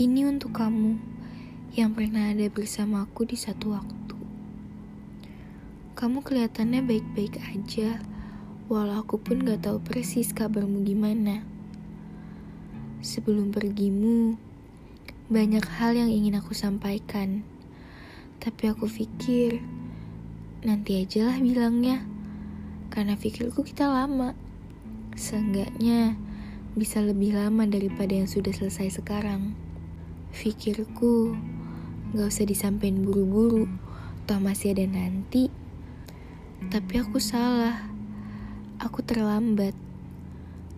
Ini untuk kamu yang pernah ada bersamaku di satu waktu. Kamu kelihatannya baik-baik aja, walau aku pun gak tahu persis kabarmu gimana. Sebelum pergimu, banyak hal yang ingin aku sampaikan. Tapi aku pikir, nanti ajalah bilangnya. Karena pikirku kita lama. Seenggaknya, bisa lebih lama daripada yang sudah selesai sekarang. Pikirku, gak usah disampaikan buru-buru, toh masih ada nanti. Tapi aku salah, aku terlambat.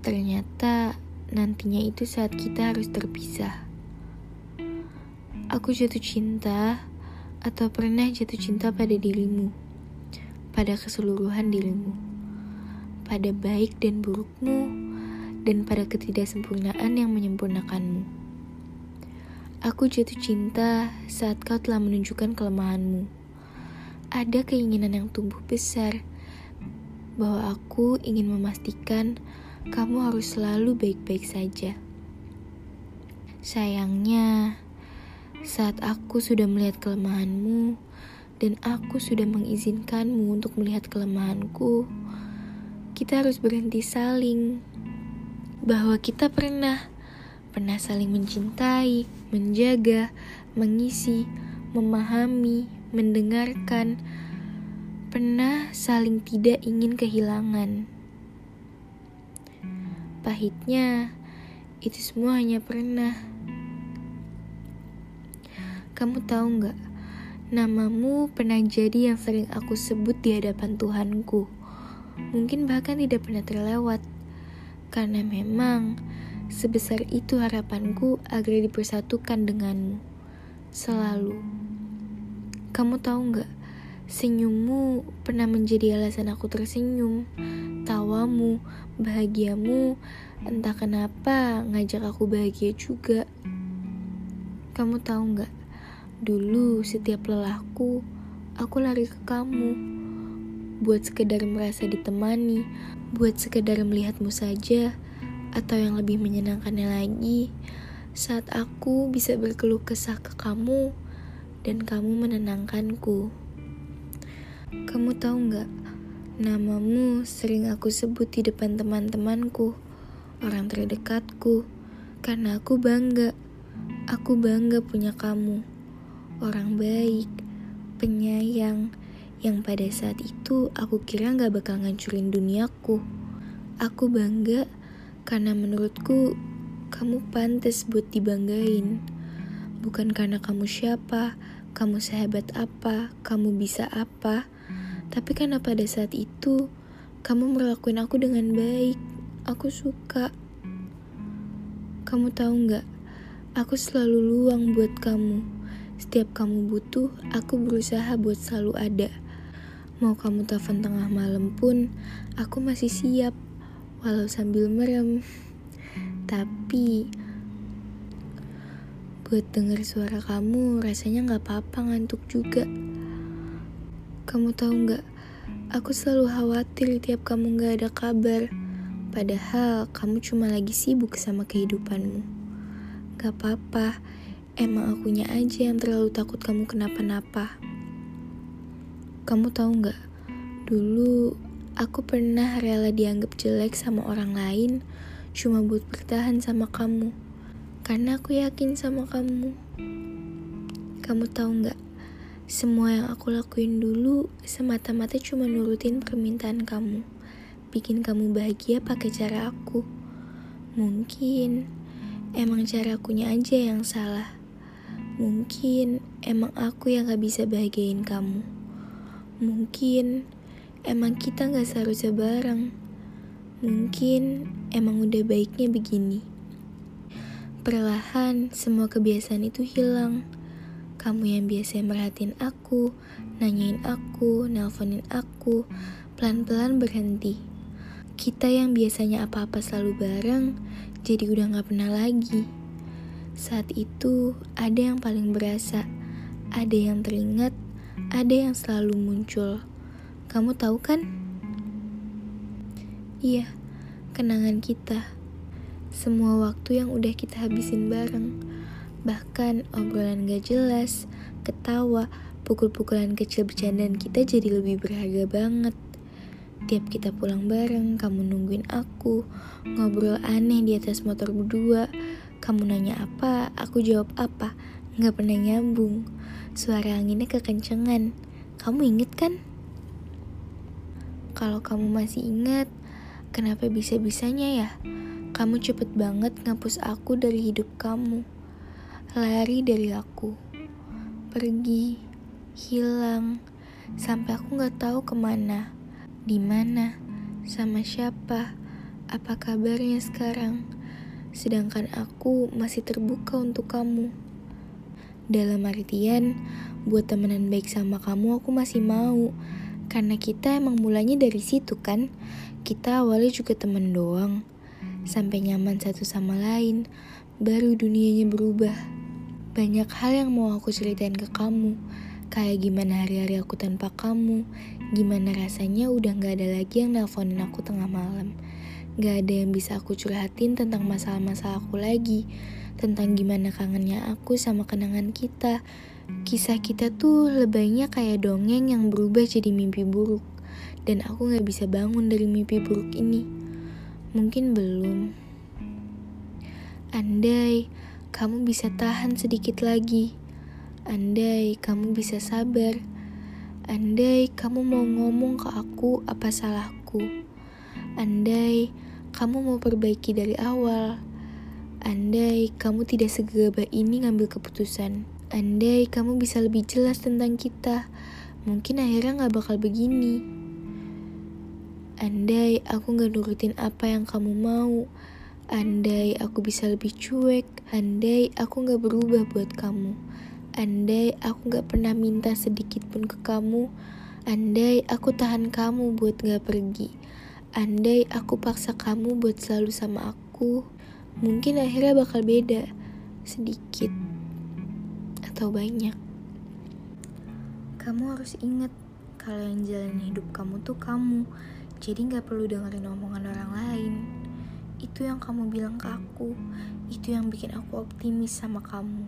Ternyata nantinya itu saat kita harus terpisah. Aku jatuh cinta atau pernah jatuh cinta pada dirimu, pada keseluruhan dirimu, pada baik dan burukmu, dan pada ketidaksempurnaan yang menyempurnakanmu. Aku jatuh cinta saat kau telah menunjukkan kelemahanmu. Ada keinginan yang tumbuh besar bahwa aku ingin memastikan kamu harus selalu baik-baik saja. Sayangnya, saat aku sudah melihat kelemahanmu dan aku sudah mengizinkanmu untuk melihat kelemahanku, kita harus berhenti saling. Bahwa kita pernah pernah saling mencintai, menjaga, mengisi, memahami, mendengarkan, pernah saling tidak ingin kehilangan. Pahitnya, itu semua hanya pernah. Kamu tahu nggak? Namamu pernah jadi yang sering aku sebut di hadapan Tuhanku. Mungkin bahkan tidak pernah terlewat. Karena memang Sebesar itu harapanku agar dipersatukan denganmu. Selalu. Kamu tahu nggak? Senyummu pernah menjadi alasan aku tersenyum. Tawamu, bahagiamu, entah kenapa ngajak aku bahagia juga. Kamu tahu nggak? Dulu setiap lelahku, aku lari ke kamu. Buat sekedar merasa ditemani, buat sekedar melihatmu saja, atau yang lebih menyenangkannya lagi, saat aku bisa berkeluh kesah ke kamu dan kamu menenangkanku. Kamu tahu nggak, namamu sering aku sebut di depan teman-temanku, orang terdekatku, karena aku bangga. Aku bangga punya kamu, orang baik, penyayang, yang pada saat itu aku kira nggak bakal ngancurin duniaku. Aku bangga karena menurutku, kamu pantas buat dibanggain. Bukan karena kamu siapa, kamu sehebat apa, kamu bisa apa. Tapi karena pada saat itu, kamu melakukan aku dengan baik. Aku suka. Kamu tahu nggak? Aku selalu luang buat kamu. Setiap kamu butuh, aku berusaha buat selalu ada. Mau kamu telepon tengah malam pun, aku masih siap walau sambil merem. Tapi buat denger suara kamu rasanya gak apa-apa ngantuk juga. Kamu tahu gak, aku selalu khawatir tiap kamu gak ada kabar. Padahal kamu cuma lagi sibuk sama kehidupanmu. Gak apa-apa, emang akunya aja yang terlalu takut kamu kenapa-napa. Kamu tahu gak, dulu Aku pernah rela dianggap jelek sama orang lain cuma buat bertahan sama kamu. Karena aku yakin sama kamu. Kamu tahu nggak? Semua yang aku lakuin dulu semata-mata cuma nurutin permintaan kamu. Bikin kamu bahagia pakai cara aku. Mungkin emang cara akunya aja yang salah. Mungkin emang aku yang gak bisa bahagiain kamu. Mungkin emang kita gak seharusnya bareng. Mungkin emang udah baiknya begini. Perlahan, semua kebiasaan itu hilang. Kamu yang biasa merhatiin aku, nanyain aku, nelponin aku, pelan-pelan berhenti. Kita yang biasanya apa-apa selalu bareng, jadi udah gak pernah lagi. Saat itu, ada yang paling berasa, ada yang teringat, ada yang selalu muncul kamu tahu kan? Iya, kenangan kita. Semua waktu yang udah kita habisin bareng. Bahkan obrolan gak jelas, ketawa, pukul-pukulan kecil bercandaan kita jadi lebih berharga banget. Tiap kita pulang bareng, kamu nungguin aku, ngobrol aneh di atas motor berdua. Kamu nanya apa, aku jawab apa, gak pernah nyambung. Suara anginnya kekencengan. Kamu inget kan? Kalau kamu masih ingat, kenapa bisa-bisanya ya? Kamu cepet banget ngapus aku dari hidup kamu. Lari dari aku. Pergi, hilang, sampai aku gak tahu ke mana, di mana, sama siapa, apa kabarnya sekarang. Sedangkan aku masih terbuka untuk kamu. Dalam artian, buat temenan baik sama kamu aku masih mau. Karena kita emang mulanya dari situ kan. Kita awalnya juga temen doang. Sampai nyaman satu sama lain, baru dunianya berubah. Banyak hal yang mau aku ceritain ke kamu. Kayak gimana hari-hari aku tanpa kamu, gimana rasanya udah gak ada lagi yang nelponin aku tengah malam. Gak ada yang bisa aku curhatin tentang masalah-masalah aku lagi, tentang gimana kangennya aku sama kenangan kita. Kisah kita tuh lebaynya kayak dongeng yang berubah jadi mimpi buruk, dan aku gak bisa bangun dari mimpi buruk ini. Mungkin belum. Andai kamu bisa tahan sedikit lagi Andai kamu bisa sabar, andai kamu mau ngomong ke aku apa salahku, andai kamu mau perbaiki dari awal, andai kamu tidak segegabah ini ngambil keputusan, andai kamu bisa lebih jelas tentang kita, mungkin akhirnya gak bakal begini. Andai aku gak nurutin apa yang kamu mau, andai aku bisa lebih cuek, andai aku gak berubah buat kamu. Andai aku gak pernah minta sedikit pun ke kamu, andai aku tahan kamu buat gak pergi, andai aku paksa kamu buat selalu sama aku, mungkin akhirnya bakal beda, sedikit atau banyak. Kamu harus ingat kalau yang jalan hidup kamu tuh kamu, jadi gak perlu dengerin omongan orang lain. Itu yang kamu bilang ke aku, itu yang bikin aku optimis sama kamu.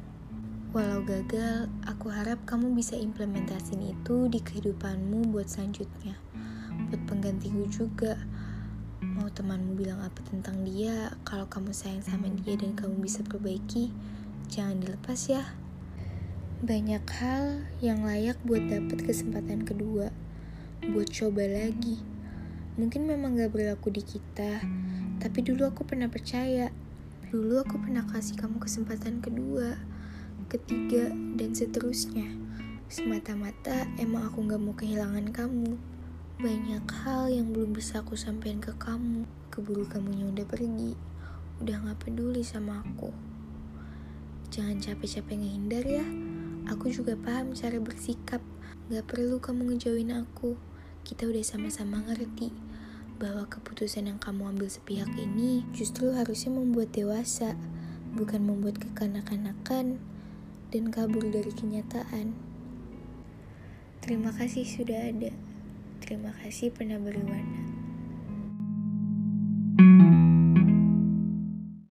Walau gagal, aku harap kamu bisa implementasin itu di kehidupanmu buat selanjutnya. Buat penggantiku juga. Mau temanmu bilang apa tentang dia, kalau kamu sayang sama dia dan kamu bisa perbaiki, jangan dilepas ya. Banyak hal yang layak buat dapet kesempatan kedua, buat coba lagi. Mungkin memang gak berlaku di kita, tapi dulu aku pernah percaya. Dulu aku pernah kasih kamu kesempatan kedua ketiga, dan seterusnya. Semata-mata emang aku gak mau kehilangan kamu. Banyak hal yang belum bisa aku sampaikan ke kamu. Keburu kamunya udah pergi, udah gak peduli sama aku. Jangan capek-capek ngehindar ya. Aku juga paham cara bersikap. Gak perlu kamu ngejauhin aku. Kita udah sama-sama ngerti bahwa keputusan yang kamu ambil sepihak ini justru harusnya membuat dewasa, bukan membuat kekanak-kanakan dan kabur dari kenyataan. Terima kasih sudah ada. Terima kasih pernah berwarna.